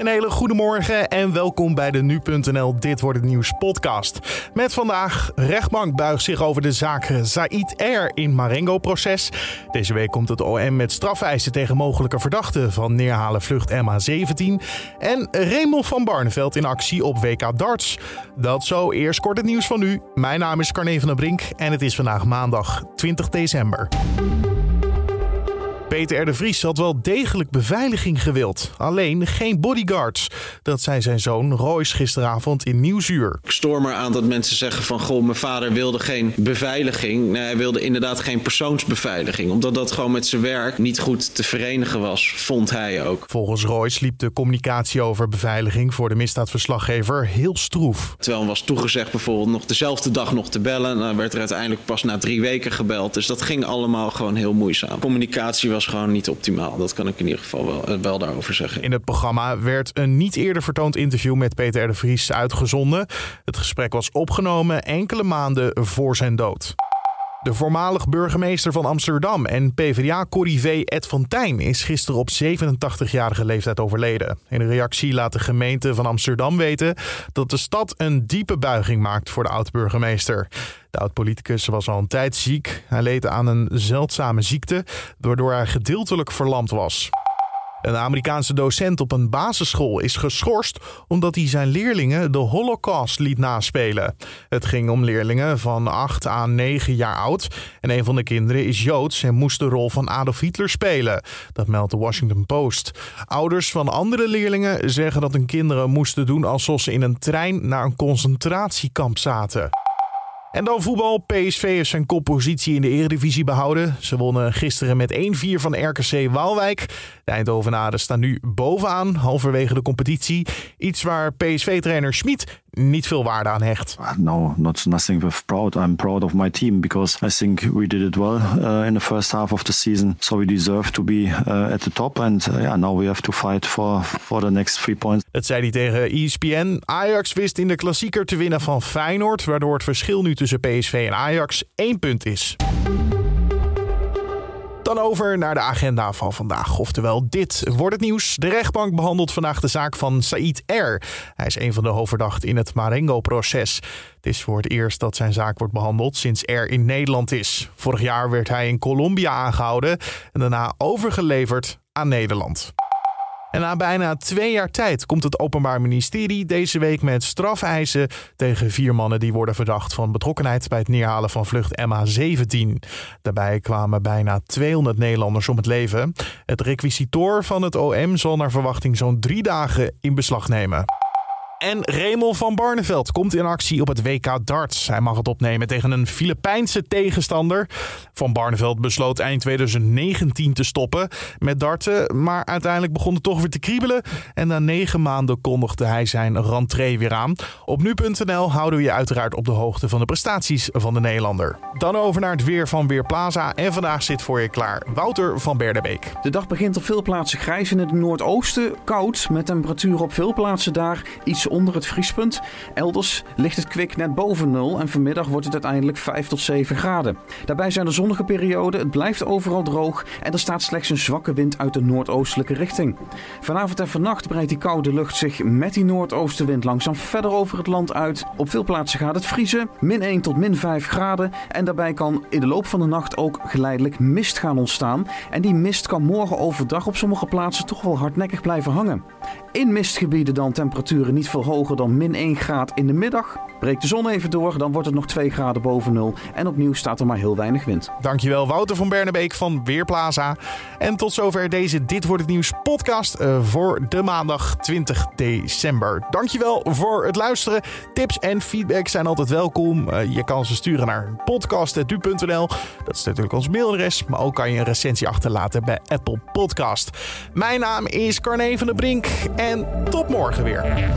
Een hele goede morgen en welkom bij de Nu.nl Dit Wordt Het Nieuws podcast. Met vandaag, rechtbank buigt zich over de zaak Said R. in Marengo-proces. Deze week komt het OM met strafeisen tegen mogelijke verdachten van neerhalen vlucht MH17. En Remel van Barneveld in actie op WK Darts. Dat zo, eerst kort het nieuws van nu. Mijn naam is Carne van der Brink en het is vandaag maandag 20 december. Peter R. de Vries had wel degelijk beveiliging gewild. Alleen geen bodyguards. Dat zei zijn zoon Royce gisteravond in Nieuwsuur. Ik stoor maar aan dat mensen zeggen van... goh, mijn vader wilde geen beveiliging. Nee, hij wilde inderdaad geen persoonsbeveiliging. Omdat dat gewoon met zijn werk niet goed te verenigen was, vond hij ook. Volgens Royce liep de communicatie over beveiliging... voor de misdaadverslaggever heel stroef. Terwijl hem was toegezegd bijvoorbeeld nog dezelfde dag nog te bellen. Dan werd er uiteindelijk pas na drie weken gebeld. Dus dat ging allemaal gewoon heel moeizaam. Communicatie was gewoon niet optimaal. Dat kan ik in ieder geval wel, eh, wel daarover zeggen. In het programma werd een niet eerder vertoond interview met Peter de Vries uitgezonden. Het gesprek was opgenomen enkele maanden voor zijn dood. De voormalig burgemeester van Amsterdam en PvdA-corrivé Ed van Tijn is gisteren op 87-jarige leeftijd overleden. In een reactie laat de gemeente van Amsterdam weten dat de stad een diepe buiging maakt voor de oud-burgemeester. De oud-politicus was al een tijd ziek. Hij leed aan een zeldzame ziekte, waardoor hij gedeeltelijk verlamd was. Een Amerikaanse docent op een basisschool is geschorst omdat hij zijn leerlingen de Holocaust liet naspelen. Het ging om leerlingen van 8 à 9 jaar oud en een van de kinderen is Joods en moest de rol van Adolf Hitler spelen. Dat meldt de Washington Post. Ouders van andere leerlingen zeggen dat hun kinderen moesten doen alsof ze in een trein naar een concentratiekamp zaten. En dan voetbal. PSV heeft zijn koppositie in de Eredivisie behouden. Ze wonnen gisteren met 1-4 van RKC Waalwijk. De Eindhovenaren staan nu bovenaan, halverwege de competitie. Iets waar PSV-trainer Schmid niet veel waarde aan hecht. No, not nothing with proud. I'm proud of my team because I think we did it well uh, in the first half of the season. So we deserve to be uh, at the top. And uh, yeah, now we have to fight for, for the next three points. Dat zei hij tegen ESPN. Ajax wist in de klassieker te winnen van Feyenoord, waardoor het verschil nu tussen PSV en Ajax één punt is. Dan over naar de agenda van vandaag. Oftewel, dit wordt het nieuws. De rechtbank behandelt vandaag de zaak van Said R. Hij is een van de hoofdverdachten in het Marengo-proces. Het is voor het eerst dat zijn zaak wordt behandeld sinds R in Nederland is. Vorig jaar werd hij in Colombia aangehouden en daarna overgeleverd aan Nederland. En na bijna twee jaar tijd komt het Openbaar Ministerie deze week met strafeisen tegen vier mannen die worden verdacht van betrokkenheid bij het neerhalen van vlucht MH17. Daarbij kwamen bijna 200 Nederlanders om het leven. Het requisitoor van het OM zal naar verwachting zo'n drie dagen in beslag nemen. En Remel van Barneveld komt in actie op het WK darts. Hij mag het opnemen tegen een Filipijnse tegenstander. Van Barneveld besloot eind 2019 te stoppen met darten. Maar uiteindelijk begon het toch weer te kriebelen. En na negen maanden kondigde hij zijn rentree weer aan. Op nu.nl houden we je uiteraard op de hoogte van de prestaties van de Nederlander. Dan over naar het weer van Weerplaza. En vandaag zit voor je klaar Wouter van Berdebeek. De dag begint op veel plaatsen grijs in het noordoosten. Koud, met temperaturen op veel plaatsen daar iets onder het vriespunt. Elders ligt het kwik net boven nul en vanmiddag wordt het uiteindelijk 5 tot 7 graden. Daarbij zijn er zonnige perioden, het blijft overal droog en er staat slechts een zwakke wind uit de noordoostelijke richting. Vanavond en vannacht breidt die koude lucht zich met die noordoostenwind langzaam verder over het land uit. Op veel plaatsen gaat het vriezen, min 1 tot min 5 graden en daarbij kan in de loop van de nacht ook geleidelijk mist gaan ontstaan. En die mist kan morgen overdag op sommige plaatsen toch wel hardnekkig blijven hangen. In mistgebieden dan temperaturen niet veel hoger dan min 1 graad in de middag. Breekt de zon even door, dan wordt het nog 2 graden boven nul. En opnieuw staat er maar heel weinig wind. Dankjewel Wouter van Bernebeek van Weerplaza. En tot zover deze Dit Wordt Het Nieuws podcast uh, voor de maandag 20 december. Dankjewel voor het luisteren. Tips en feedback zijn altijd welkom. Uh, je kan ze sturen naar podcast.du.nl. Dat is natuurlijk ons mailadres. Maar ook kan je een recensie achterlaten bij Apple Podcast. Mijn naam is Carne van der Brink. En tot morgen weer.